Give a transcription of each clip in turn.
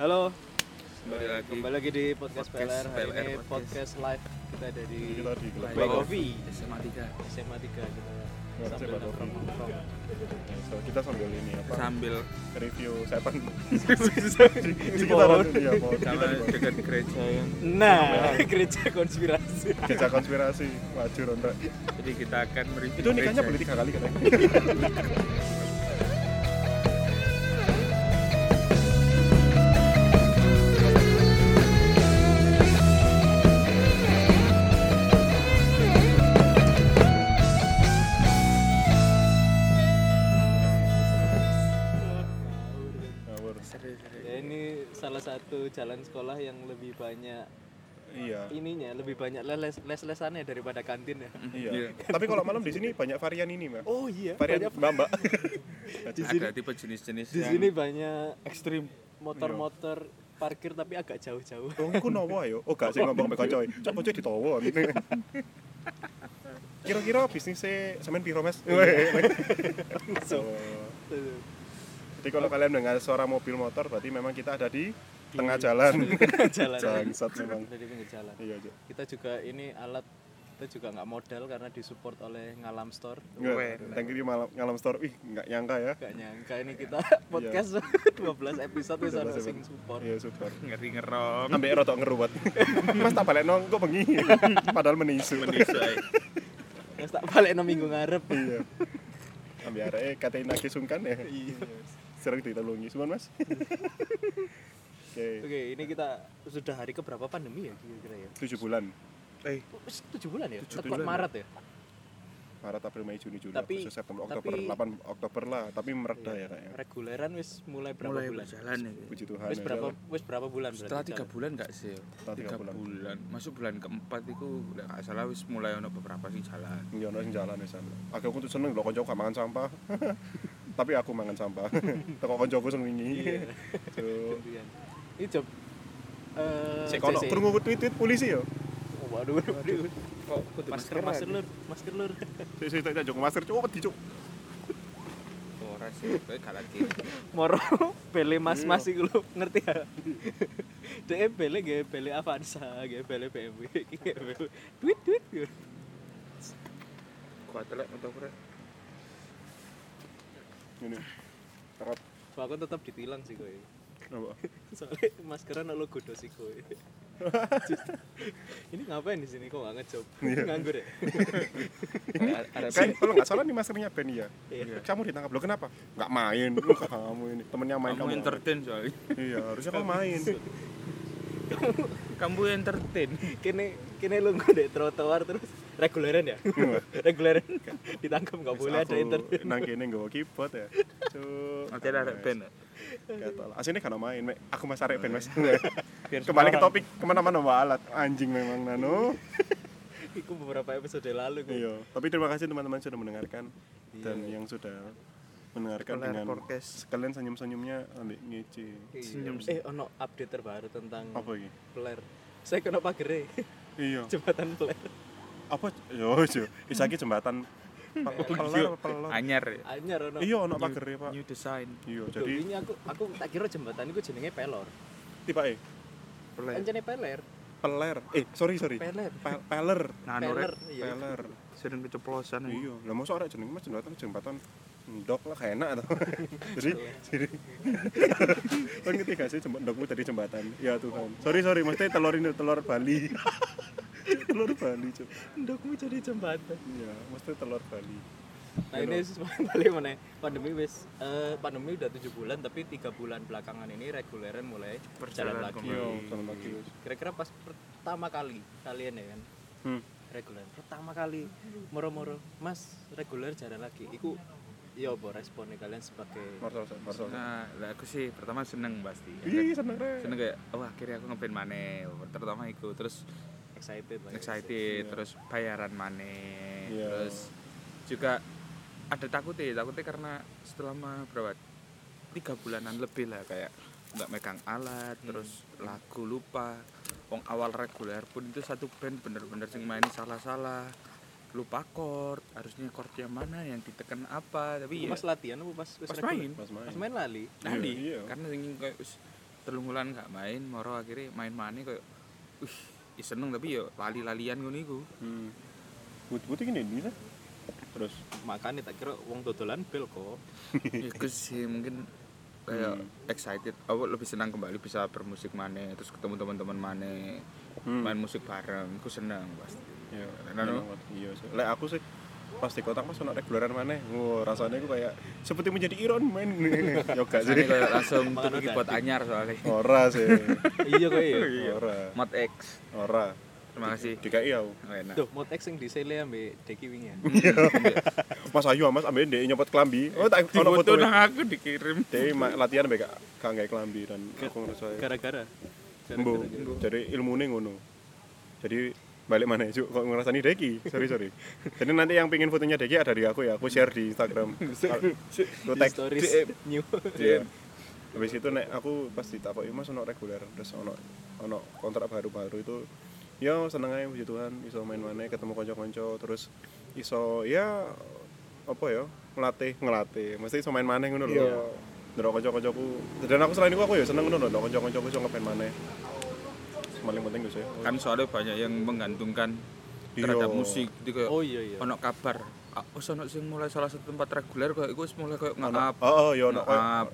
Halo, Kembali lagi. kembali lagi di podcast, Podcast PLR. Hari PLR ini podcast. podcast live kita ada di Bang. Coffee SMA 3 SMA 3 kita Nggak, sambil nongkrong. So, kita sambil ini apa? sambil Review Seven. Di Sekitaran pohon. pohon. sama dekat gereja yang Nah, gereja konspirasi. Gereja konspirasi ronda. jadi kita akan mereview Itu nikahnya gereja. boleh tiga kali katanya. jalan sekolah yang lebih banyak Iya. ininya, lebih banyak les les-lesannya daripada kantin ya. Iya. Tapi kalau malam di sini banyak varian ini, Mbak. Oh iya, Varian banyak Mbak, Mbak. di sini ada tipe jenis-jenis di yang sini banyak ekstrim motor-motor parkir tapi agak jauh-jauh. Oh, aku nopo ayo. Oh, gak sih ngomong mbek kanca. Cok bocah ditowo. Kira-kira bisnisnya semen piro, Mas? Langsung. Oh. Jadi kalau kalian dengar suara mobil motor berarti memang kita ada di tengah jalan. jalan. Bangsat memang. Dari pinggir jalan. Iya. Kita juga ini alat kita juga nggak modal karena disupport oleh Ngalam Store. Enggak, thank you malam ngalam store. Ih, enggak nyangka ya. Gak nyangka ini kita podcast 12 episode wis ono 12 sing support. Iya, super. ngeri ngerong Ambek rotok ngeruwet. Mas tak balik nong kok bengi. Padahal menisu. menisai Wis tak balekno minggu ngarep. Iya. Ambek arek katain lagi sungkan ya. Iya. Sering ditolongi, Suman Mas. Oke, Oke, ini kita sudah hari ke berapa pandemi ya kira-kira ya? 7 bulan. eh Wis 7 bulan ya? Tujuh Tepat bulan. Maret ya? Maret, April, Mei, Juni, Juli, Tapi- Agustus, September, tapi- Oktober, 8 Oktober lah, tapi mereda ya kayaknya. Reguleran wis mulai berapa mulai bulan? berjalan ya Puji Tuhan. Wis ya. berapa wis berapa bulan berarti? setelah tiga jalan? bulan nggak sih Setelah tiga bulan. bulan masuk bulan keempat itu nggak salah wis mulai ono beberapa sing jalan Iya, ono sing jalan wis. Aku aku tuh seneng lho kancaku gak mangan sampah. tapi aku mangan sampah. Teko kancaku sing wingi. Ini job eh kono CC. krungu tweet-tweet polisi yo. Oh, waduh, waduh. kok Masker, masker lur, masker lur. Sik sik tak joko masker cuk wedi cuk. ora sih kowe gak lagi Moro bele mas-mas iku lho, ngerti ya? Dek bele ge bele Avanza, ge bele BMW, duit duit. kuat telek motor rek Ini. Terap. Aku tetap ditilang sih kowe. Apa? Soalnya maskeran logo dosi kowe. Ini ngapain di sini kok nggak ngejob? Iya. Nganggur ya? Kan kalau nggak salah nih maskernya Ben ya. Iya. Kamu ditangkap lo kenapa? Nggak main. Lu kamu ini temennya main kamu kamu. entertain soalnya Iya, harusnya kamu main. Kamu entertain Kene kene lu nggak deh trotoar terus reguleran ya? reguleran ditangkap nggak boleh ada internet. Nang kene nggawa keyboard ya. Nanti ada arek band ya? Gatal. Aslinya kan main, Mek. Aku mas arek Mas. Biar Kembali ke topik ke mana-mana bawa alat. Anjing memang Nano. Iku beberapa episode lalu kok. Iya. Tapi terima kasih teman-teman sudah mendengarkan dan Iya. yang sudah mendengarkan Kelar dengan podcast. sekalian senyum-senyumnya ambil ngece. Iya. Senyum Eh, ono update terbaru tentang Apa ini? Peler. Saya kena pagere Iya. jembatan Peler. Apa? Yo, yo. Isaki jembatan Pel- peler, peler. anyar ya Anyar ono. Iya, ono pager ya, Pak. new design Iya, jadi ini aku aku tak kira jembatan itu jenenge Pelor. tiba eh Anjane Peler. peler. Eh, sorry, sorry. Peler. Pe- peler. nano Peler. Iya. Peler. sering keceplosan ya Iya, lah mosok arek jeneng Mas jembatan jembatan ndok lah kayak enak tuh. jadi jadi kan ngerti gak sih ndokmu dari jembatan. Ya Tuhan. Sorry sorry, mesti telur ini telur Bali. telur Bali, Cuk. Ndokmu jadi jembatan. Iya, mesti telur Bali. Nah ini balik mana? Pandemi wis eh, pandemi udah tujuh bulan tapi tiga bulan belakangan ini reguleran mulai berjalan lagi. kembali. Iya, jalan lagi. wis. Kira-kira pas pertama kali kalian ya kan Hmm. reguler pertama kali moro-moro mas reguler jalan lagi. Iku ya apa responnya kalian sebagai Marsal, marsal. nah lah aku sih pertama seneng pasti ya kan? Ih, seneng deh. seneng kayak oh akhirnya aku ngeband maneh terutama itu terus excited lah. ya. excited Iya. terus bayaran maneh Iya. terus juga ada takutnya takutnya karena selama berapa tiga bulanan lebih lah kayak nggak megang alat Hmm. terus lagu lupa Wong awal reguler pun itu satu band bener-bener sing main salah-salah lupa chord harusnya chordnya mana yang ditekan apa tapi ya Pas latihan apa pas Pas reguler? main. Pas main. Pas main lali. Nali, Iya, iya. karena sing kayak wis telung wulan gak main moro akhirnya main koyo wih ih, seneng tapi yo lali-lalian ngono iku hmm. putih ini ini lah terus makanya tak kira wong dodolan bel kok iku sih mungkin kayak Hmm. excited aku lebih senang kembali bisa bermusik maneh terus ketemu teman-teman maneh hmm. main musik bareng aku seneng pasti Iya, Nah, no. memang, iya sih. Lek aku sih pasti kotak mas ono reguleran mana wow, rasanya aku kayak seperti menjadi Iron Man. Yoga jadi kayak langsung udah. buat anyar soalnya. Ora sih. Iya kok iya. Ora mod X. Ora. Terima kasih. DKI aku. Oh, enak. Duh, mau teks yang disele ambek Deki wingi ya. mas ayu mas ambil dia nyopot kelambi oh tak ono foto nang aku dikirim. Ma- latihan mbek gak nggak kelambi dan aku ngerasa Gara-gara. Mbo, jadi ilmu ngono. Jadi balik mana ya, kok ngerasani Deki? Sorry, sorry. Jadi nanti yang pingin fotonya Deki ada di aku ya, aku share di Instagram. Aku Di tag. stories new. Iya. Habis itu nek aku pas ditakoki Mas ono reguler, terus ono ono kontrak baru-baru itu ya seneng aja puji Tuhan iso main mana ketemu konco-konco terus iso ya apa ya ngelatih ngelatih mesti iso main mana ngono lho Iya. Ndelok kanca-kancaku dan aku selain itu aku ya seneng ngono lho ndelok kanca-kancaku iso ngepen mana paling penting itu sih. Kan soalnya banyak yang menggantungkan terhadap Iya. musik jadi kayak Oh iya iya. ono kabar ah, wis ono sing mulai salah satu tempat reguler kok iku wis mulai kayak nge-up oh, oh ya ono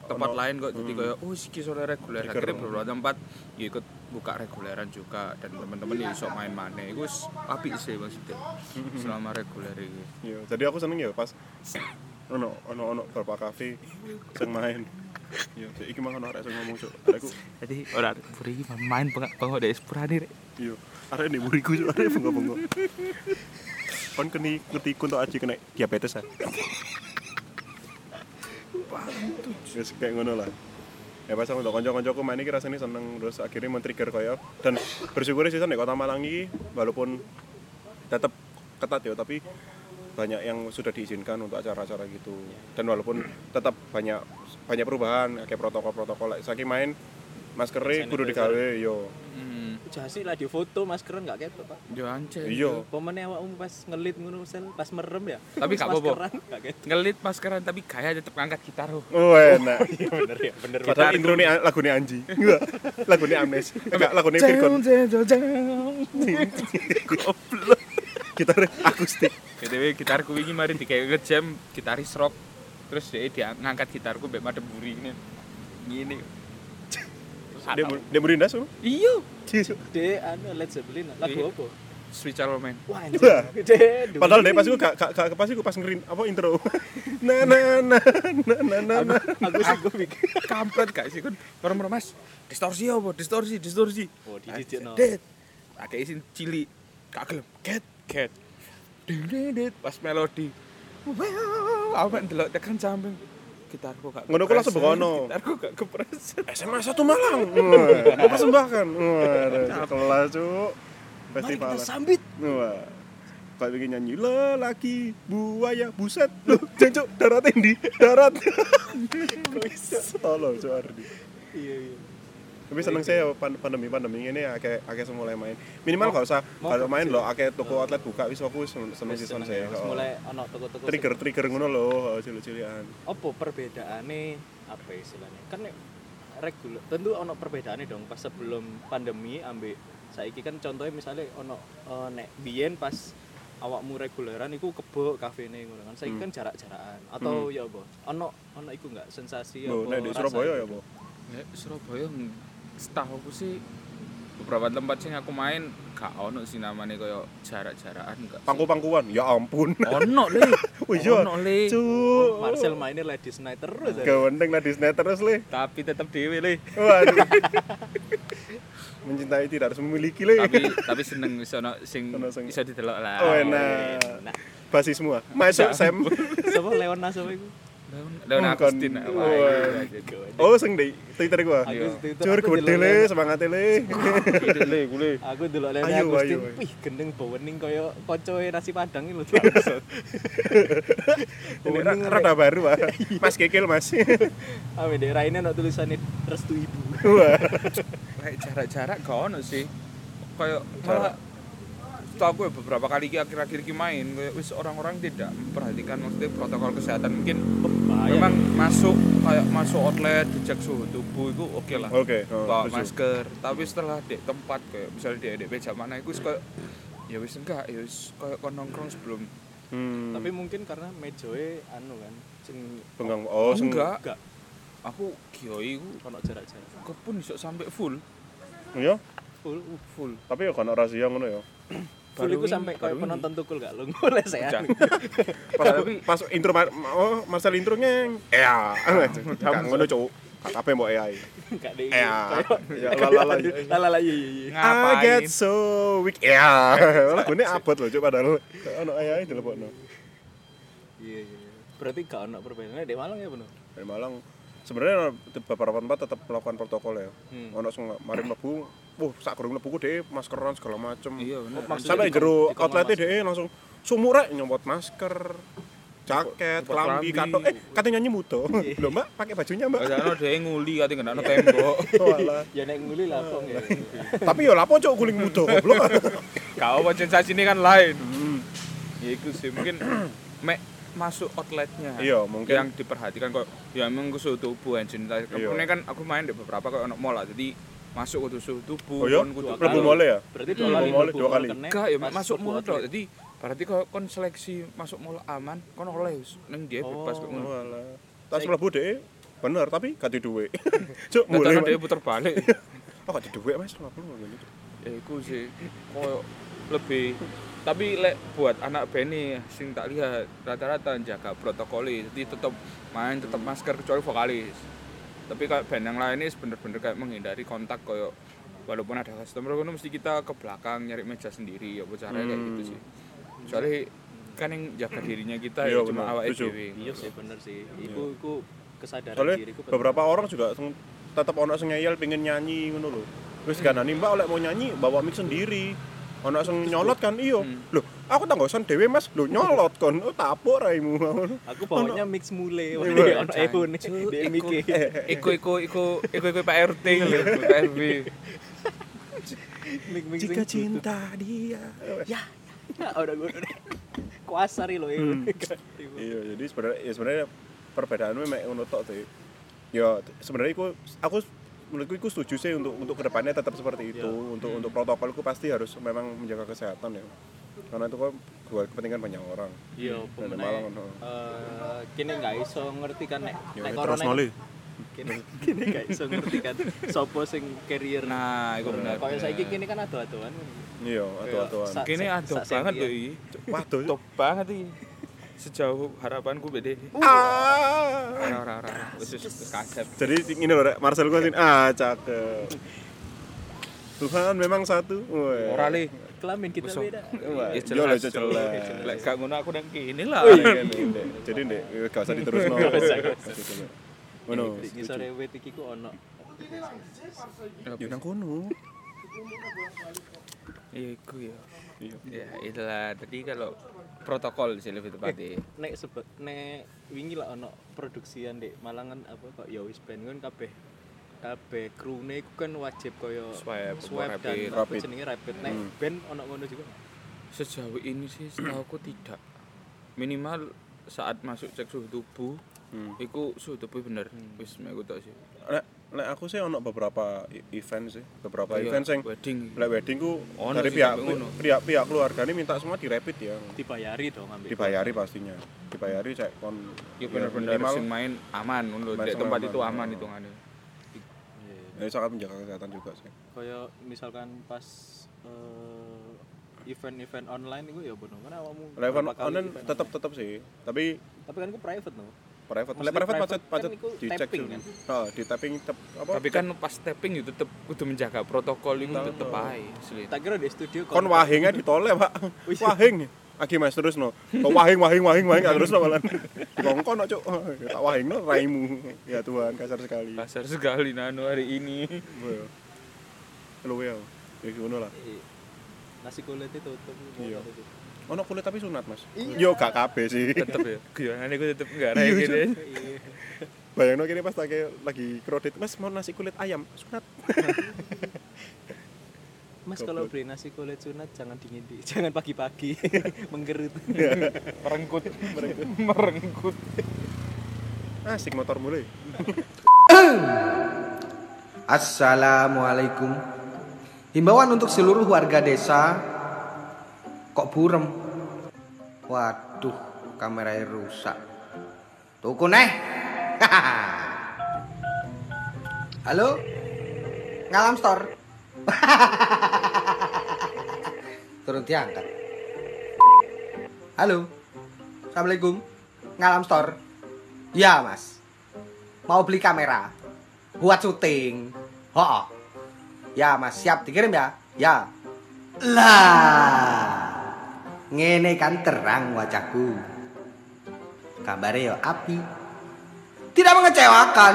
tempat ono- lain kok jadi hmm. kayak oh iki sore reguler. Akhirnya beberapa tempat ya ikut buka reguleran juga dan teman-teman ya iso main mana iku wis apik sih maksudnya selama reguler iki. Iya, jadi aku seneng ya pas ono ono ono beberapa kafe sing main. Iya, iki mang ono arek sing ngomong cuk. Aku jadi orang buri main pengak pengok dari sepurani rek iya, arek ini buriku cuk, arek bengok-bengok. Kon keni ngerti untuk aji kena diabetes ya. Wis kayak ngono lah. Ya pas aku kanca-kancaku main iki rasanya seneng terus akhirnya men-trigger koyo dan bersyukur sih di kota Malang iki walaupun tetap ketat ya tapi banyak yang sudah diizinkan untuk acara-acara gitu. Dan walaupun tetap banyak banyak perubahan kayak protokol-protokol like, saking main maskernya kudu digawe yo. Hmm. Jasi lah di foto maskeran gak ketok, Pak. yo anjir. Iya. Pemene awakmu pas ngelit ngono sel pas merem ya. Tapi gak apa-apa. Ngelit maskeran tapi gaya tetep ngangkat gitar oh. oh enak. Iya bener ya, bener. padahal intro nih lagunya Anji. Enggak lagunya Amnes enggak lagunya Virgon. Gitar akustik BTW gitarku ini mari dikayak ngejam gitaris rock. Terus dia, dia ngangkat gitarku mbek madem buri ini gini dia dia tuh iya. De anu Led Zeppelin lagu Iya. apa? Sweet Child Man Wah, anjir. Padahal dia pas gue gak gak gak pas gue pas ngerin apa intro? Na na na na na na na. aku sih gue mikir. kampret gak sih kan orang mas. Distorsi apa? Distorsi distorsi. Oh, det ada isin cili gak gelem. Get get Ding. pas melodi. Wow aku ndelok tekan samping. Gitarku gak Ngono langsung begono. gitarku gak kepreset. SMA satu Malang. Mau persembahkan. Wah kelas cuk. Mari kita sambit. wah kayak bikin nyanyi lelaki buaya buset. Loh jancuk darat di darat. Tolong cuk Ardi. Iya, iya. Tapi seneng saya pandemi pandemi ini akeh akeh semua mulai main. Minimal gak usah kalau main kecil. lo akeh toko outlet buka wis aku seneng season seneng saya ya, mulai ono toko-toko trigger trigger ngono loh cilik-cilikan. Apa perbedaannya apa istilahnya? Kan nek reguler tentu ono perbedaannya dong pas sebelum pandemi ambek saiki. Kan contohnya misalnya ono eh, nek biyen pas awakmu reguleran iku kebo kafene ngono kan. Saiki Hmm. kan jarak-jarakan. Atau ya apa? Ono ono iku enggak sensasi Loh, nek apa di Surabaya ya bu Ya, Surabaya ng- setahu aku sih beberapa tempat sih aku main gak ono sih namanya kayak jarak-jarakan gak pangku-pangkuan? Ya ampun. Ono le. Oh iya. ono le. Cuk Marcel mainnya Ladies Night terus ya. gak penting lah Disney terus le. Tapi tetap dewe le. Waduh. Mencintai tidak harus memiliki le. Tapi tapi seneng bisa ono sing bisa didelok lah. Oh, enak. Basi semua masuk Sam. Siapa? Leona siapa iku? Daun Oh, Agustin wah. iya, iya. oh sing di Twitter gua. Iya. Cur aku gede delok le Leona- semangat le Gede le. Kule Aku dulu Leona Ayo, Agustin, wih gendeng bawening kaya kocoe nasi padang iki lho. ini ra- rada baru pak. Mas Kekil mas. Ah, di raine ono tulisannya restu ibu. wah. Jarak-jarak gak ono sih. Kayak malah setahu aku ya beberapa kali akhir-akhir ki main wis orang-orang tidak memperhatikan maksudnya protokol kesehatan. Mungkin bahaya. memang masuk kayak masuk outlet dicek suhu tubuh itu oke lah. Oke, oh, bawa masker. Tapi setelah di tempat kayak misalnya di di meja mana itu wis kayak ya wis enggak ya wis kayak kon nongkrong sebelum. Hmm. tapi mungkin karena mejoe anu kan sing penggang oh, seng- enggak. Enggak. Aku kiai ku ono jarak-jarak kepun iso sampai full. Iya, full uh, full. Tapi ya kan rahasia ngono ya. full itu ini, sampai kayak ini. penonton tukul gak lu ngoleh saya Jangan. Pas pas intro oh, Marcel intro ngeng. Ya, gak ngono cuk. Gak kabeh mbok AI. gak deh Ya, ya lalala. lalala iya iya iya I ngapain get so weak. Ya, lagune abot loh cuk padahal ono AI dilepokno. iya iya iya. berarti gak ono perbedaannya di Malang ya bener Dari Malang sebenarnya di beberapa tempat tetap melakukan protokol ya. Hmm. Ono sing mari mlebu, wah sak gorong mlebu ku dhewe maskeran segala macem. iya bener Sampai jero masker. dhewe langsung sumur rek nyomot masker, jaket, kelambi, kelambi. katok. Eh, katanya nyanyi muto. Lho, Mbak, pakai bajunya, Mbak. Ada yang nguli kate kena tembok. Walah. ya nek nguli lapong ya Tapi ya lapo cuk guling muto goblok. Kau sensasi ini kan lain. Ya itu sih mungkin mek masuk outletnya. Iya, mungkin. yang diperhatikan kok ya emang ke suhu tubuh anjing. Iya. Kemudian kan aku main di beberapa kok ono mall lah. Jadi masuk ke suhu tubuh Oh iya? kon kudu Mlebu mole ya? berarti dua Hmm, kali boleh, mlebu dua kali. Enggak ya masuk mlebu mall tok. Jadi berarti kok kon seleksi masuk mall aman, kon oleh ning dia bebas kok ngono. Walah. Tas mlebu dhewe bener tapi gak di duwe. Cuk, Mulai dia puter balik. Oh, gak di duwe, Mas. Ngopo ngene. ya iku sih koyo lebih tapi lek buat anak Benny sing tak lihat rata-rata jaga protokol jadi tetap main tetap masker kecuali vokalis tapi kayak band yang lain ini bener-bener kayak menghindari kontak koyo walaupun ada customer kan mesti kita ke belakang nyari meja sendiri ya caranya kayak gitu sih soalnya kan yang jaga dirinya kita Iya, ya cuma bener. awake Setuju. dhewe iya sih bener sih iku iku kesadaran Soalnya diriku beberapa orang juga tetap ono sing ngeyel pengen nyanyi ngono lho. Wis ganani Mbak oleh mau nyanyi bawa mic sendiri. Ono sing nyolot kan iyo. Hmm. Loh, aku tanggosan dhewe Mas. Loh nyolot kon. Oh tapuk raimu. aku bawanya mix mule Iya, ono iPhone di Iku iku iku iku iku iku Pak RT lho Pak RW Jika cinta dia. ya ya udah gue udah kuasari loh Hmm. ini Iya, jadi sebenarnya ya sebenarnya perbedaannya mek ngono tok sih. Ya sebenarnya aku aku menurutku itu setuju sih untuk untuk ke depannya tetap seperti itu. Iya. Untuk untuk protokolku pasti harus memang menjaga kesehatan ya. Karena itu kan buat kepentingan banyak orang. iya pemenang Malang ono. eh kini nggak iso ngerti kan nek Ya, nek terus corona noli. kini kini nggak iso ngerti kan sopo sing carrier nah iku bener kalau saiki kini kan adu-aduan Iya, atu-atuan. Sa- Kini sa- banget ini. Waduh. Top banget ini. Sejauh harapanku beda. Ah. Ora ora ora. Wis wis kasep. Jadi ini loh, Rek, Marcel gua sini. Ah, cakep. Tuhan memang satu. Woi. Ora le. kelamin kita Besok. beda Ya yo lho, jelas. jelas. Lek gak ngono aku nang kene lah. Jadi ndek gak usah diterusno. Gak usah, gak Ngono. ngisore wit iki ku ono Yo nang kono. Iya iku ya. Iya. Ya itulah tadi kalau protokol sih lebih tepatnya. nek sebut nek wingi lah ono produksian dek Malangan apa kok ya wis ben kan kabeh kabeh krune iku kan wajib koyo Swab, swab dan rapid. jenenge rapid nek Hmm. ben ono ngono juga Sejauh ini sih setahu aku tidak. Minimal saat masuk cek suhu tubuh, Hmm. iku suhu tubuh bener. Wis mek tok sih. Nek nek aku sih ono beberapa i- event sih, beberapa Iya, event sing wedding. lek wedding ku Ono dari sih pihak sampai ngono. pihak pihak keluarga ini minta semua direpit ya. dibayari dong ambil Dibayari pastinya. Dibayari cek kon Ya ya, bener-bener sing main aman ngono. Di tempat aman. itu aman hitungannya. ya, sangat menjaga kesehatan juga sih. koyo misalkan pas eh, event-event online itu ya bener kan awakmu Lek event online tetap tetap sih, tapi tapi kan ku private no private. Maksudnya Lek private private pacet kan dicek kan? Oh, di tapping tep, apa? Tapi kan pas tapping itu tetep kudu menjaga protokol itu Tahu, tetep ae tak kira di studio kon wahingnya ditoleh, Pak. Wahing. Aki mas terus no. Kok wahing wahing wahing wahing terus no malah. Dikongkon no, Cuk. Tak wahing no raimu. Ya Tuhan, kasar sekali. Kasar sekali nano hari ini. Boyo. Lu ya. Ya ngono lah. Iya. nasi kulit itu tutup Iya. Ono kulit tapi sunat, Mas. Iya. Yo gak kabeh sih. Tetep ya. Guyonane ku tetep enggak Iya, rae gini. Iya. Bayangno kene pas lagi lagi kredit, Mas mau nasi kulit ayam, sunat. Mas kalau beli nasi kulit sunat jangan dingin di, jangan pagi-pagi menggerut. merengkut merengkut Asik motor mulai. Assalamualaikum. Himbauan untuk seluruh warga desa. Kok burem? Waduh, kameranya rusak. Tuku neh. Halo? Ngalam store. Turun diangkat. Halo. Assalamualaikum. Ngalam store. Ya, Mas. Mau beli kamera buat syuting. Oh, ya mas siap dikirim ya? Ya. Lah, ngene kan terang wajahku. Kabarnya yo api. Tidak mengecewakan.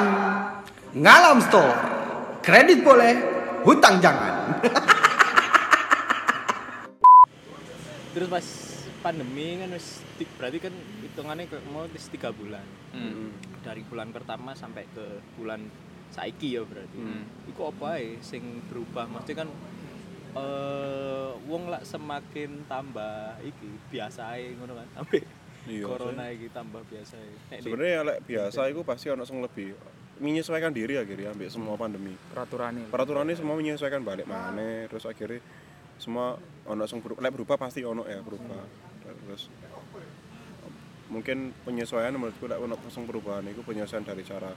Ngalam store. Kredit boleh, hutang jangan. Terus pas pandemi kan wis berarti kan hitungannya kayak mau wis tiga bulan. Hmm. Dari bulan pertama sampai ke bulan saiki ya berarti. Hmm. Iku apa ya sing berubah? Maksudnya kan eh wong lah semakin tambah iki biasa ngono kan. Sampai Iya, corona iki tambah biasa Sebenarnya lek biasa itu pasti ono sing lebih menyesuaikan diri akhirnya ambil semua pandemi. peraturannya Peraturannya semua menyesuaikan balik mana terus akhirnya semua ono sing berubah, lek berubah pasti ono ya berubah. Terus mungkin penyesuaian menurutku lek ono sing perubahan itu penyesuaian dari cara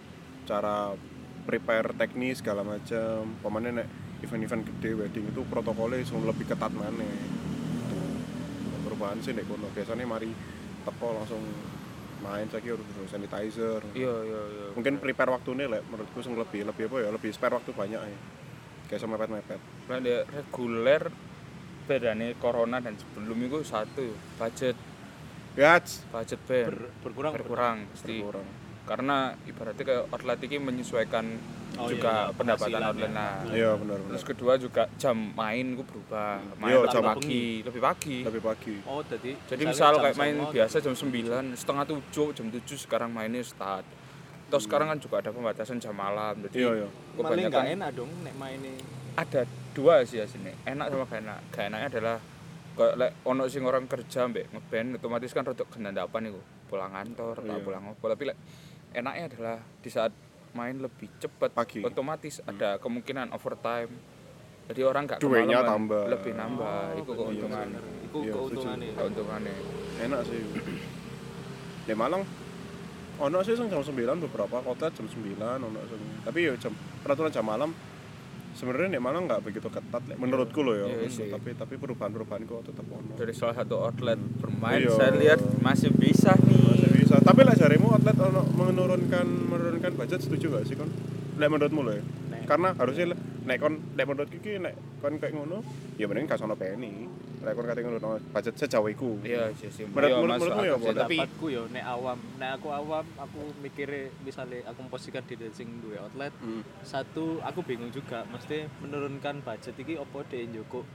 cara prepare teknis segala macam. Pemane nek event-event gede wedding itu protokolnya sing lebih ketat mana. Itu perubahan sih nek kono. Biasanya mari teko langsung main saya kira udah sanitizer. Iya iya iya. Mungkin prepare waktunya lah menurutku sing lebih lebih apa ya? Lebih spare waktu banyak ya kayak sama mepet mepet Lah dia reguler bedanya corona dan sebelum itu satu budget. Gats budget band ber- berkurang berkurang pasti kurang karena ibaratnya kayak outlet ini menyesuaikan Oh, juga iya, pendapatan penghasilan outlet. ya. nah iya benar benar. terus kedua juga jam main gue berubah. Main Iya, lebih jam pagi lebih pagi. Lebih pagi. Oh, jadi jadi misalnya misal kayak main biasa jam 9 setengah tujuh jam 7 sekarang mainnya start. Terus sekarang kan juga ada pembatasan jam malam jadi iya iya. kebanyakan nggak enak dong nek maine. Ada dua sih ya sini enak sama gak enak. Gak enaknya adalah kayak lek ono sing orang kerja mbek ngeband otomatis kan rodok genandapan iku. Pulang kantor atau Iya. pulang apa tapi lek enaknya adalah di saat main lebih cepat Pagi. otomatis ada kemungkinan overtime. Jadi orang gak Duenya kemalaman, tambah. lebih nambah. Itu keuntungan. Iku Iya, keuntungannya. keuntungannya. Enak sih. Di Malang ono sih jam 9 beberapa kota jam 9 ono sing tapi ya jam peraturan jam malam sebenarnya di Malang nggak begitu ketat menurutku loh ya Iya sih. tapi tapi perubahan-perubahan kok tetap ono. Dari salah satu outlet bermain Iya. saya lihat masih bisa nih tapi lah jarimu outlet ono menurunkan menurunkan budget setuju gak sih kon? Lek menurutmu loh ya. Nek. karena harusnya nek kon lek menurut iki nek kon kayak ngono ya mending gak sono peni lek kon kate ngono no, budget sejauh iku. Iya sih sih. Menurut- Iya, menurutmu ya apa? tapi Pendapatku yo nek awam, nek aku awam aku mikirnya misalnya aku memposisikan diri sing duwe outlet, Hmm. satu aku bingung juga mesti menurunkan budget iki opo deh Joko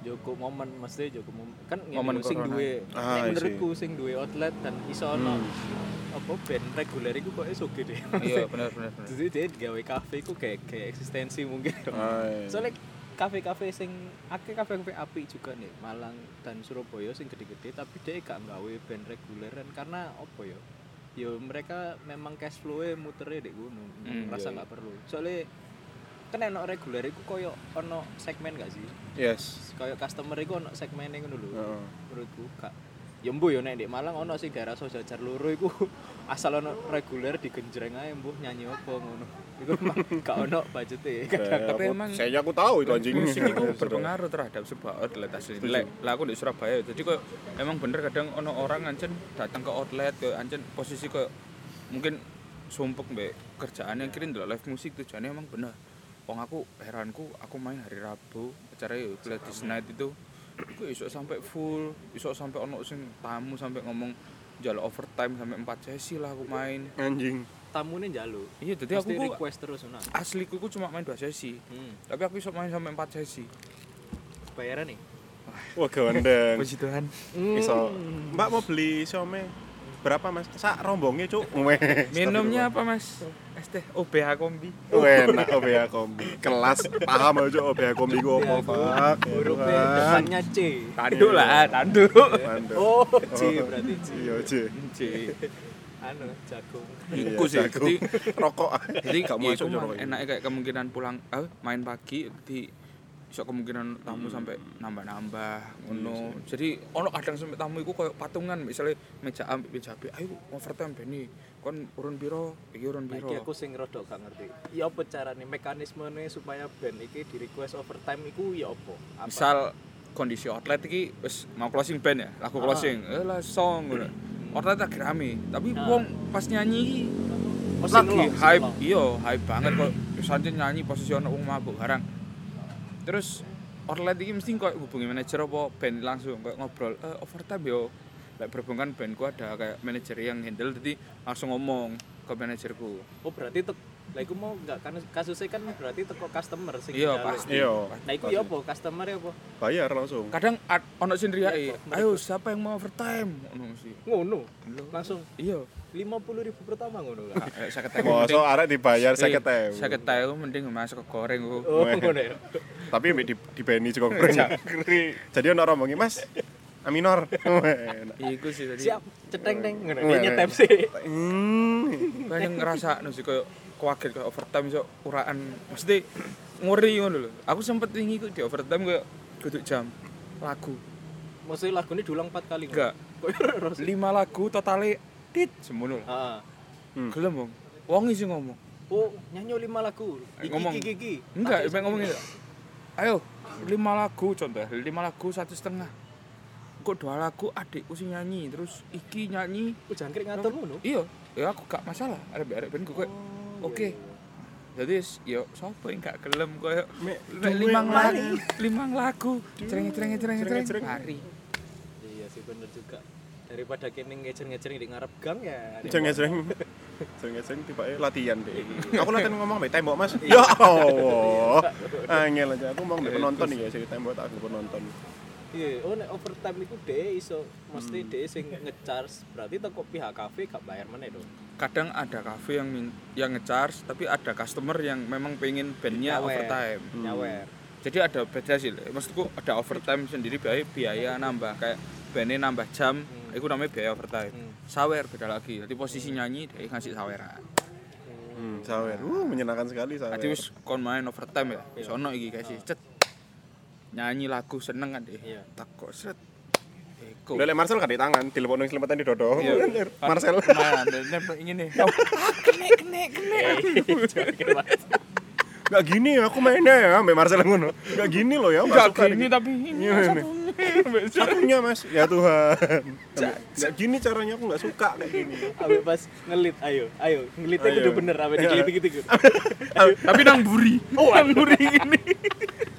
Joko momen mesti Joko momen kan Momen sing duwe Ah, nek I menurutku sing duwe outlet dan iso ono Hmm. apa band reguler iku kok iso gede. iya benar benar benar Jadi dia gawe kafe iku kayak kayak eksistensi mungkin. Ay. Soalnya kafe-kafe sing akeh kafe-kafe api juga nih Malang dan Surabaya sing gede-gede tapi dia gak gawe band reguleran karena apa ya? Yo mereka memang cash flow-nya muternya di gunung, Hmm, merasa iya, nggak perlu. Soalnya kan enak reguler iku koyo ono segmen gak sih? yes Koyo customer iku ono segmen ngono lho. Heeh. Menurutku gak Ya mbuh yo nek di Malang ono sing daerah Sojajar loro iku asal ono reguler digenjreng ae mbuh nyanyi apa ngono. Iku gak ono budgete. Tapi Aku- emang- saya aku tahu itu anjing musik itu berpengaruh terhadap sebuah outlet asli. Lek, lah aku di Surabaya, jadi kok emang bener kadang ono orang ancen datang ke outlet ke ancen posisi kok mungkin sumpek mbek kerjaan yang kirim live musik tujuannya emang bener. Wong aku heranku aku main hari Rabu acara ya Ladies Night itu aku iso sampai full, iso sampai ono sing tamu sampai ngomong jalan overtime sampai 4 sesi lah aku main. anjing Tamune njaluk. Iya, jadi aku request terus ngono. asliku ku cuma main 2 sesi. Hmm. Tapi aku iso main sampai 4 sesi. Bayaran nih. wah gandeng Puji Tuhan. iso mbak mau beli siomay berapa mas sak rombongnya cuk. Minumnya apa mas? Es teh OBH kombi Oh, enak OBH kombi. Kelas paham aja OBH kombi ku opo, Pak. Ya hurufnya Tuhan. depannya C tanduk lah tanduk Mandek. oh C berarti C Iya, C. C anu jagung Iya, Iku sih, jago. jadi rokok. jadi Gak ya masuk ini. enaknya kayak kemungkinan pulang eh, main pagi di iso kemungkinan tamu Hmm. sampai nambah-nambah Iya ngono. Jadi ono kadang sampai tamu iku koyo patungan misalnya meja A meja B, ayo overtime Beni. Kon urun piro? Iki urun Nah, piro? iki aku sing rodok gak ngerti. Ya apa carane mekanismenya supaya band iki di request overtime iku ya apa? Apa? Misal kondisi outlet iki wis mau closing band ya, lagu Ah. closing. Eh lah song ngono. Outlet lagi rame, tapi Ah. wong pas nyanyi lagi hype, iya hype banget kok. Sanjen nyanyi posisi ono wong mabuk barang. Terus outlet iki mesti kok hubungi manajer apa band langsung kok ngobrol, eh overtime yo. Lek berhubung kan bandku ada kayak manajer yang handle jadi langsung ngomong ke manajerku. Oh berarti tek lah iku mau enggak kan kasusnya kan berarti teko customer sing Iya njaluk. pasti. Iya. Nah iku ya apa? Customer ya apa? Bayar langsung. Kadang ad- ono sing Iya, riake, kok, ayo siapa yang mau overtime? Ngono mesti. Ngono. Lho. Langsung Iya. 50 ribu pertama ngono kan. Saya ketemu. Mosok arek dibayar Iya, 50.000. Saya ketemu mending masuk ke goreng. Oh ngono ya. Tapi di di Beni juga. Jadi ono rombongi, Mas. Aminor. Iku sih tadi. Siap ceteng teng nyetep sih. Hmm. Banyak ngerasa nu sih kayak kuaget kayak overtime iso uraan. Mesti ngori ngono lho. Aku sempet wingi ku di overtime kayak kudu jam lagu. Maksudnya lagu ini diulang 4 kali. Enggak. 5 lagu totale tit semono lho. Heeh. Hmm. Gelem wong. Wong ngomong. Oh, nyanyi 5 lagu. Iki Ngomong. iki iki. Enggak, emang ngomong gitu. Ayo, 5 lagu contoh, 5 lagu satu setengah. Kok dua lagu adikku sing nyanyi, terus iki nyanyi Oh, jangkrik ngatur ngono. iya ya aku gak masalah arek arek ben kok oke jadi s- yo sapa yang gak gelem koyo limang lagu limang lagu cereng cereng cereng cereng mari Iya sih bener juga. Daripada kene ngecer-ngecer di ngarep gang ya. Jeng-jeng. Jeng-jeng tiba latihan deh. Aku latihan ngomong mbek tembok, Mas. Ya Allah. Angel aja aku ngomong mbek penonton nih ya, sing tembok tak aku penonton. Iya, oh nek overtime iku dhewe iso mesti dhewe sing ngecharge. Berarti teko pihak kafe gak bayar meneh dong. kadang ada kafe yang yang ngecharge tapi ada customer yang memang pengen bandnya overtime Nyawer. jadi ada beda sih maksudku ada overtime sendiri biaya biaya nambah kayak bandnya nambah jam Hmm. itu namanya biaya overtime Hmm. Sawer beda lagi jadi posisi nyanyi dia ngasih saweran Hmm, sawer. Uh, menyenangkan sekali sawer. Jadi wis kon main overtime ya. Sono iki guys cet. Nyanyi lagu seneng kan deh. Iya. Takok sret. Eko. Lele Marcel kan di tangan, telepon yang selamatan di dodo. Iya. Marcel. Nah, ingin nih. Kene kene kene. Gak gini ya, aku mainnya ya, Mbak Marcel ngono. Gak gini loh ya, Enggak masukkan gini tapi ini ini. satunya. Satunya mas, ya Tuhan. Gak gini caranya aku gak suka kayak gini. Abe pas ngelit, ayo, ayo, ngelitnya Ayo. kudu bener, abe dikelitik gitu. Tapi nang buri. Oh, nang buri gini.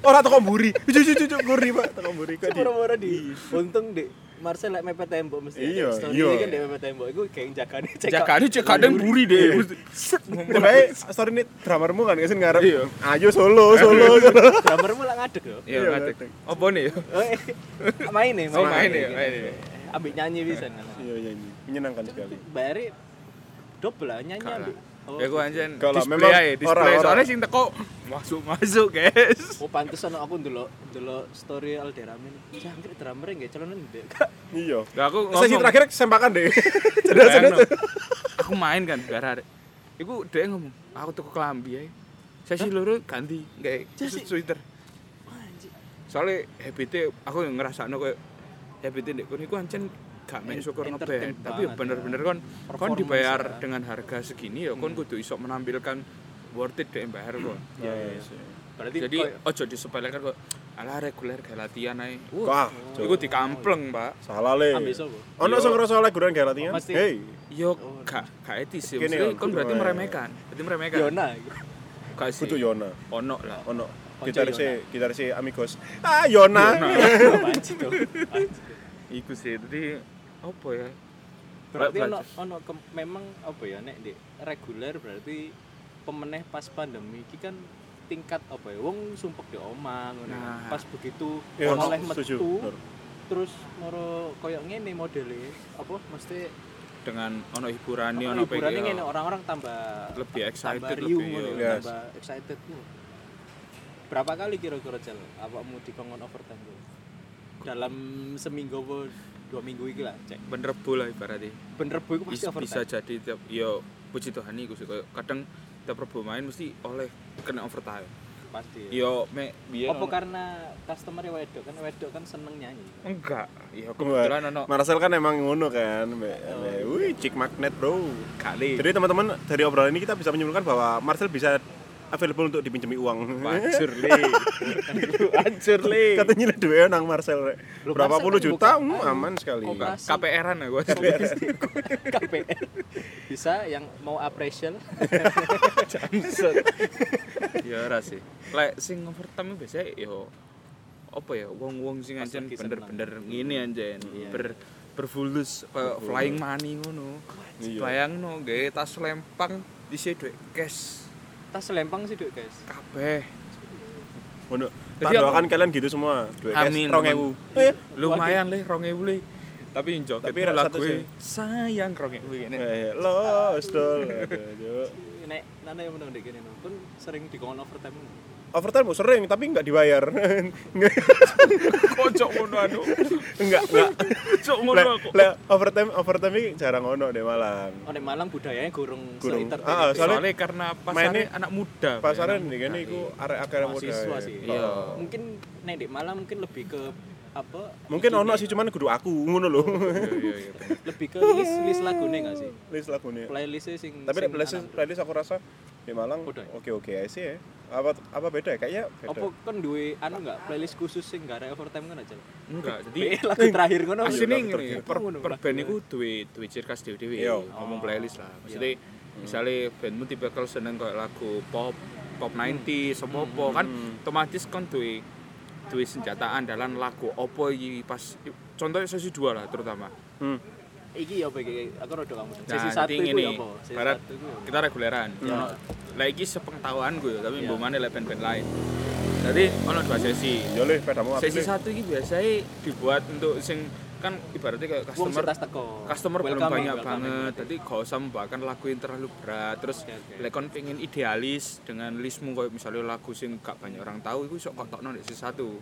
Orang toko buri, cucu cucu guri pak, toko buri kok di. Untung di Marcel lek mepet tembok mesti. Iya, Story iya. kan dia mepet tembok. Iku kayak jagane cek. Jakane cek kadang buri deh. Coba story ini dramermu kan ke sini ngarep. Iya. Ayo solo, solo. Drummermu lah ngadeg yo. Iya, Iya, ngadeg. Apa nih? Oh, eh, main nih, Oh, main ya, main ya. Ambil nyanyi bisa. Iya iya iya, menyenangkan sekali. Bayari double lah nyanyi ambil. Oh, Ya gua anjen Kalau display memang ae, display. orang-orang- Soalnya sing teko masuk-masuk, guys. Oh pantesan aku ndelok ndelok story Alderame nih. Jangkrik drummer nggih celonan ndek. Iya. Lah aku Sesi ngomong, terakhir sempakan deh. Bayangno. aku main kan hari iku dia ngomong aku tuku kelambi ae sesi loro ganti kayak Sesi? sweater soalnya habitnya aku yang ngerasakno kayak habitnya iku ancen gak main syukur ngeband tapi ya bener-bener kon kon Performance dibayar ya. dengan harga segini ya kon kudu iso menampilkan worth it deh bayar kok Iya, iya. Berarti jadi koyo- ojo disepelekan kok ala reguler kayak latihan ae Wah, Wah, iku dikampleng pak salah le. Ono sing ngerasa oleh guran gak latihan? Hei, yo gak gak etis sih Kene, maksudnya ya, kon berarti kudu ae. meremehkan berarti meremehkan Yona. gak sih kudu Yona. ono lah Ono gitaris gitaris Amigos. Ah, Yona. Tuh. iku sih jadi apa ya Berarti ono ono memang apa ya nek di reguler berarti pemeneh pas pandemi iki kan tingkat apa ya wong sumpek di omah ngono kan. Nah. pas begitu Iya, oleh metu terus moro koyo ngene modele apa mesti dengan ono hiburan Ono ono pengen- ngene orang-orang tambah lebih excited tambah lebih riuh ngono, yo. Yes. tambah excited tuh. Berapa kali kira-kira Cel awakmu dikongkon overtime tuh? Dalam seminggu apa dua minggu iki lah cek. ben rebo lah ibaratnya Ben rebo iku pasti Bis- bisa overtime. jadi tiap yo puji Tuhan iku sih kadang tiap rebo main mesti oleh kena overtime Pasti. yo me biyen Apa karena customer wedok kan wedok kan seneng nyanyi. enggak ya kebetulan ono Marcel kan emang ngono kan. Mbak. Wih, chick magnet, Bro. kali Jadi teman-teman dari obrolan ini kita bisa menyimpulkan bahwa Marcel bisa available untuk dipinjemi uang. hancur le hancur le Katanya lah duwe nang Marcel. rek. Loh, Berapa Marcel puluh kan juta? buka- Hmm, aman sekali. Oh. KPR-an ya gua KPR. Bisa yang mau appraisal ya ora sih lek sing overtime biasanya yo apa ya wong-wong sing anjen bener-bener ngene anjen Iya. ber berfulus kayak flying money ngono bayangno gawe tas lempang disi duit cash tas lempang sih Duk, guys. kabeh. Jadi Tak doakan kalian gitu semua. Cash Amin, 2000. teman. lumayan le 2000 le tapi njok Tapi tapi rak satu lagu sih. sayang 2000 ngene Eh, los dol. Nek nana yang menang dek no. Pun sering dikongkon overtime. Overtime bu, sering tapi nggak dibayar. Kocok ngono anu enggak, enggak. kocok ngono aku le, overtime overtime ini jarang ono deh Malang. Oh nek Malang budayanya gurung Gurung. Ah, ah, soalnya soalnya karena pasarnya anak muda Pasaran Pak. nih kan iku arek-arek muda. mahasiswa sih. Iya. Mungkin nek di Malang mungkin lebih ke apa? Mungkin ono nih, sih cuman kudu aku ngono lho. iya iya iya bener. lebih ke list list lagune enggak sih? List lagune. Playlistnya sing Tapi sing playlist anak- playlist aku rasa di Malang Udah ya? oke-oke aja sih ya. Apa apa beda ya? Kayaknya beda. apa kan duwe anu enggak playlist khusus sing gak ada overtime kan aja. enggak jadi lagu terakhir ngono. asline lagu ngene per, per band iku duwe duwe ciri khas dhewe-dhewe Iya. ngomong playlist lah maksudnya misalnya bandmu tipe kalau seneng kayak lagu pop pop 90 apa apa kan otomatis kan duwe duwe senjata andalan lagu opo iki pas contohnya sesi dua lah terutama Hmm. Iki ya iki? Aku rada kamu. Sesi Nah, satu jadi iku ngene, ya apa? Sesi barat satu ya apa? kita reguleran Ya. lah iki sepengetahuan gue tapi Iya. mbok mana lek band-band lain jadi ono dua sesi Yo le pedamu apik. sesi satu ini biasanya dibuat untuk sing kan ibaratnya kayak customer customer belum banyak welcoming. banget jadi gak usah membawakan lagu yang terlalu berat terus Oke, oke. lek kon pengen idealis dengan listmu kayak misalnya lagu sing gak banyak orang tahu itu sok kotokno di sesi satu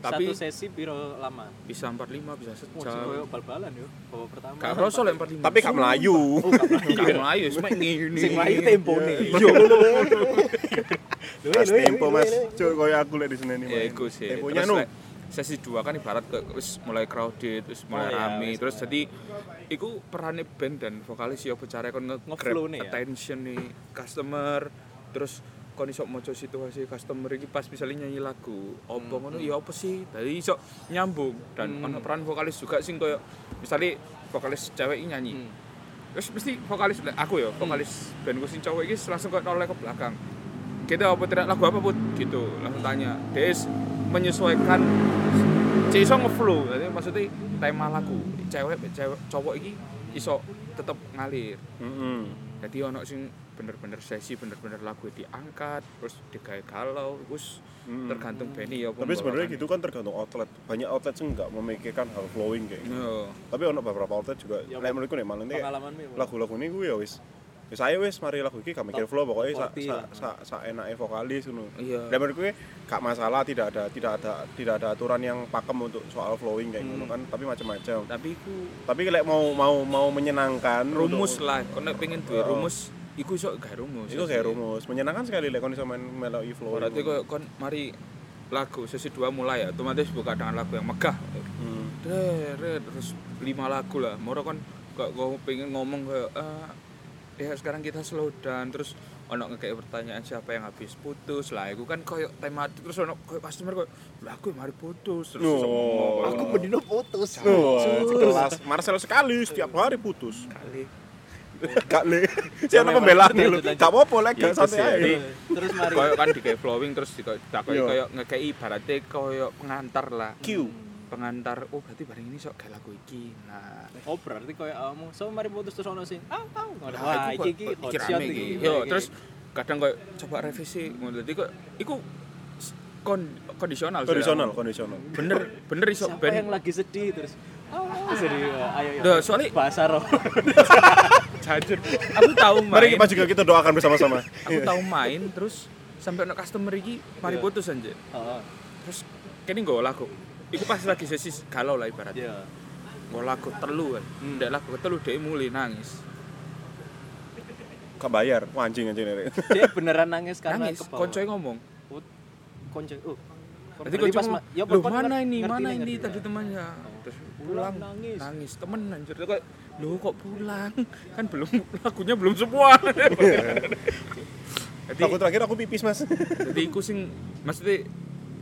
tapi- satu sesi piro lama? bisa 45 bisa sejam koyo bal-balan yo. Babak pertama. gak rasa lek 45 Tapi gak melayu. Oh, gak melayu cuma ngene Sing melayu tempone. iya Mas tempo Mas. Cuk koyo aku lek di sini nih. ya iku sih Temponya terus nu. Sesi dua kan ibarat kayak wis mulai crowded wis mulai Oh, iya, rame wis terus jadi iku perannya band dan vokalis ya bicara kon nge-grab nih ya. attention nih customer terus kon iso maca situasi customer iki pas misalnya nyanyi lagu opo ngono ya apa sih? Tadi iso nyambung dan Hmm. ono peran vokalis juga sing koyo misalnya vokalis cewek ini nyanyi. Hmm. terus mesti vokalis aku ya vokalis bandku sing cowok ini langsung kok noleh ke belakang. Kita apa tidak lagu apa put? Gitu langsung tanya is menyesuaikan iso ngeflow jadi maksudnya tema lagu cewek cewek cowok ini iso tetep ngalir Heeh. jadi ono sing bener-bener sesi bener-bener lagu diangkat terus digawe galau terus Mm. tergantung Benny ya Tapi sebenarnya gitu kan tergantung outlet. Banyak outlet sih nggak memikirkan hal flowing kayak gitu. Yo. Tapi ono beberapa outlet juga. Ya, Lek menurutku nih malah Bang? lagu-lagu ini gue ya wis. Wis ayo wis mari lagu iki gak mikir flow pokoknya sa, sa, sa, sa enake vokalis ngono. Iya. Dan menurut gue gak masalah tidak ada tidak ada tidak ada aturan yang pakem untuk soal flowing kayak Hmm. gitu kan, tapi macam-macam. tapi ku Tapi lek mau mau mau menyenangkan rumus untuk- lah kalau pengen duwe rumus iku iso gawe rumus Itu kayak rumus, menyenangkan sekali lek kon iso main melodi flow. berarti kok kon mari lagu sesi dua mulai ya otomatis buka dengan lagu yang megah Hmm. Terus lima lagu lah moro kok kau pengen ngomong kayak "Ah, ya sekarang kita slow down terus ono kayak pertanyaan siapa yang habis putus lah itu kan koyo tematik terus ono koyo customer koyo lah aku yang mari putus terus Oh. iso ngomong, Aku bendino putus. Wah, sekelas Marcel sekali setiap hari putus. kali Gak le. Siapa pembelaan nih lu? Gak apa-apa lek Ya, gak santai. Jadi, Terus mari. koyo kan di kayak flowing terus di takoi Iya. koyo ngekei ibaratnya koyo pengantar lah Q. pengantar oh berarti bareng ini sok kayak lagu iki nah Oh berarti kayak kamu so mari putus terus ono sing ah ah Nah, wah iku iki iki iki rame iki. iki. Yo, terus kadang koyo coba revisi ngono dadi kok iku kon kondisional Kondisional, kondisional. bener bener iso siapa ben yang lagi sedih terus Oh, serius. Ayo ayo. Duh, soalnya bahasa roh. jajur. Aku tahu Mari main. kita juga kita doakan bersama-sama. Aku tahu main terus sampai ono customer iki mari Iya. putus anjir. Heeh. Terus kene nggo lagu. Iku pas lagi sesi galau lah ibaratnya. Iya. Nggo lagu telu kan. Hmm. Ndek lagu telu dhek mulai nangis. Kak bayar, Wah, anjing anjing Rek. Dia beneran nangis karena Nangis, kebawa. koncoe ngomong. konco. Oh. Berarti Berarti konco pas ya, "Loh, mana ini? ngerti Mana nih, ini tadi nih." temannya?" Terus pulang nangis. nangis temen anjir kok lu kok pulang kan belum lagunya belum semua jadi Aku terakhir aku pipis, Mas. jadi iku sing maksudnya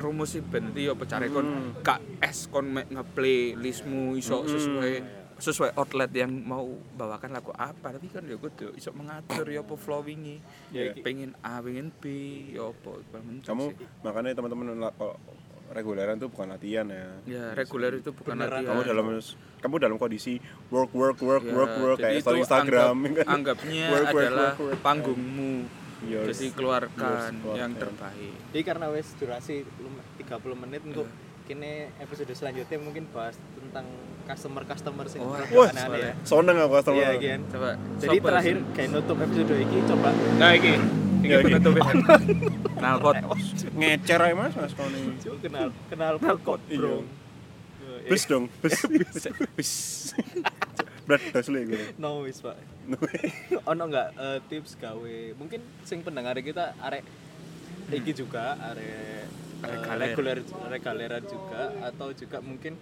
rumus sih ben apa care kon Hmm. gak es kon ngeplay listmu iso Hmm. sesuai sesuai outlet yang mau bawakan lagu apa tapi kan ya kudu iso mengatur ya apa flowingi Ya, ya, pengen A pengen B ya apa Kamu sih. makanya teman-teman reguleran itu bukan latihan ya. ya reguler itu bukan Beneran. latihan Kamu dalam kamu dalam kondisi work work work Ya, work work kayak story Instagram. anggap- anggapnya Work, work, adalah work, work. panggungmu Yours. jadi keluarkan Yours, yang terbaik Jadi karena wes durasi lum- 30 menit untuk kini episode selanjutnya mungkin bahas tentang customer-customer sing Wah, produk Wah, aneh-aneh ya. seneng aku customer. Iya, Gian. coba Jadi sopo terakhir kayak nutup episode ini coba nah iki iki Ya, iki. penutup ya nalpot Ngecer aja Mas, Mas coba kenal kenal Bro. Iya. Bis dong, bis. Bis. Berat das lu gitu. No wis, Pak. ono nggak eh, tips gawe? Mungkin sing pendengar kita arek iki juga arek Regaler. reguler regaleran juga atau juga mungkin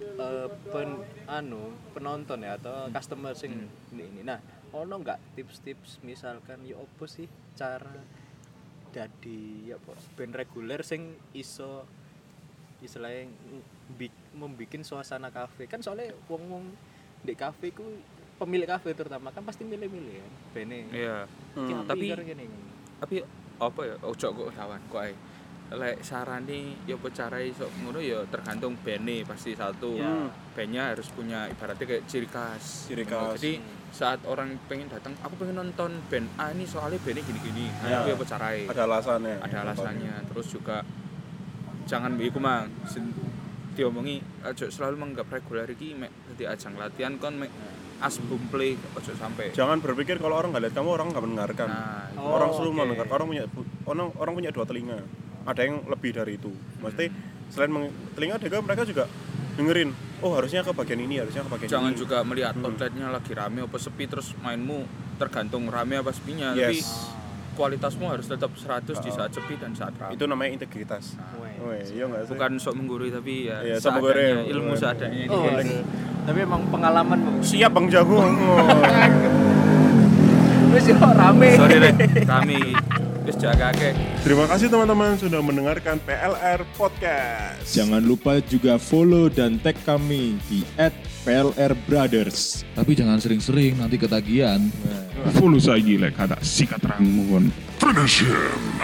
eh, pen anu penonton ya atau customer sing ini ini. Nah ono nggak tips-tips misalkan ya opo sih cara dadi ya apa band reguler sing iso istilahnya membuat suasana kafe? Kan soalnya wong-wong di kafe ku pemilik kafe terutama kan pasti milih-milih kan bene. Iya. Hmm. tapi Tapi- tapi apa ya ojo kok lawan kok ae. Lek sarane ya apa cara iso ngono ya tergantung bene pasti satu. Ya. bandnya harus punya ibaratnya kayak ciri khas. Ciri khas. jadi saat orang pengen datang aku pengen nonton band A ini soalnya bandnya gini-gini. Ya. nah itu apa caranya? Ada alasannya. ada alasannya. Terus juga jangan iku mang diomongi aja selalu menganggap reguler iki mek dadi ajang latihan kon mek asbum play aja sampai Jangan berpikir kalau orang nggak lihat kamu orang nggak mendengarkan. nah Oh, orang selalu oke. mendengar. Orang punya orang orang punya dua telinga. Ada yang lebih dari itu. Maksudnya selain meng- telinga juga mereka juga dengerin. Oh harusnya ke bagian ini, harusnya ke bagian jangan ini. juga melihat Hmm. outletnya lagi rame apa sepi terus mainmu tergantung rame apa sepinya tapi Yes. kualitasmu harus tetap 100 di Oh. saat sepi dan saat rame Itu namanya integritas. Weh. Weh, iya nggak sih? bukan sok menggurui tapi ya Iya, sok menggurui. ilmu Bukan. seadanya ini Oh, guys. tapi emang pengalaman Siap Bang Jago. Oh. wis yo rame sorry Rek, rame wis jaga akeh Terima kasih teman-teman sudah mendengarkan PLR Podcast. Jangan lupa juga follow dan tag kami di @plrbrothers. Tapi jangan sering-sering nanti ketagihan. Follow saja lek kata sikat rangmu kon. Finish him.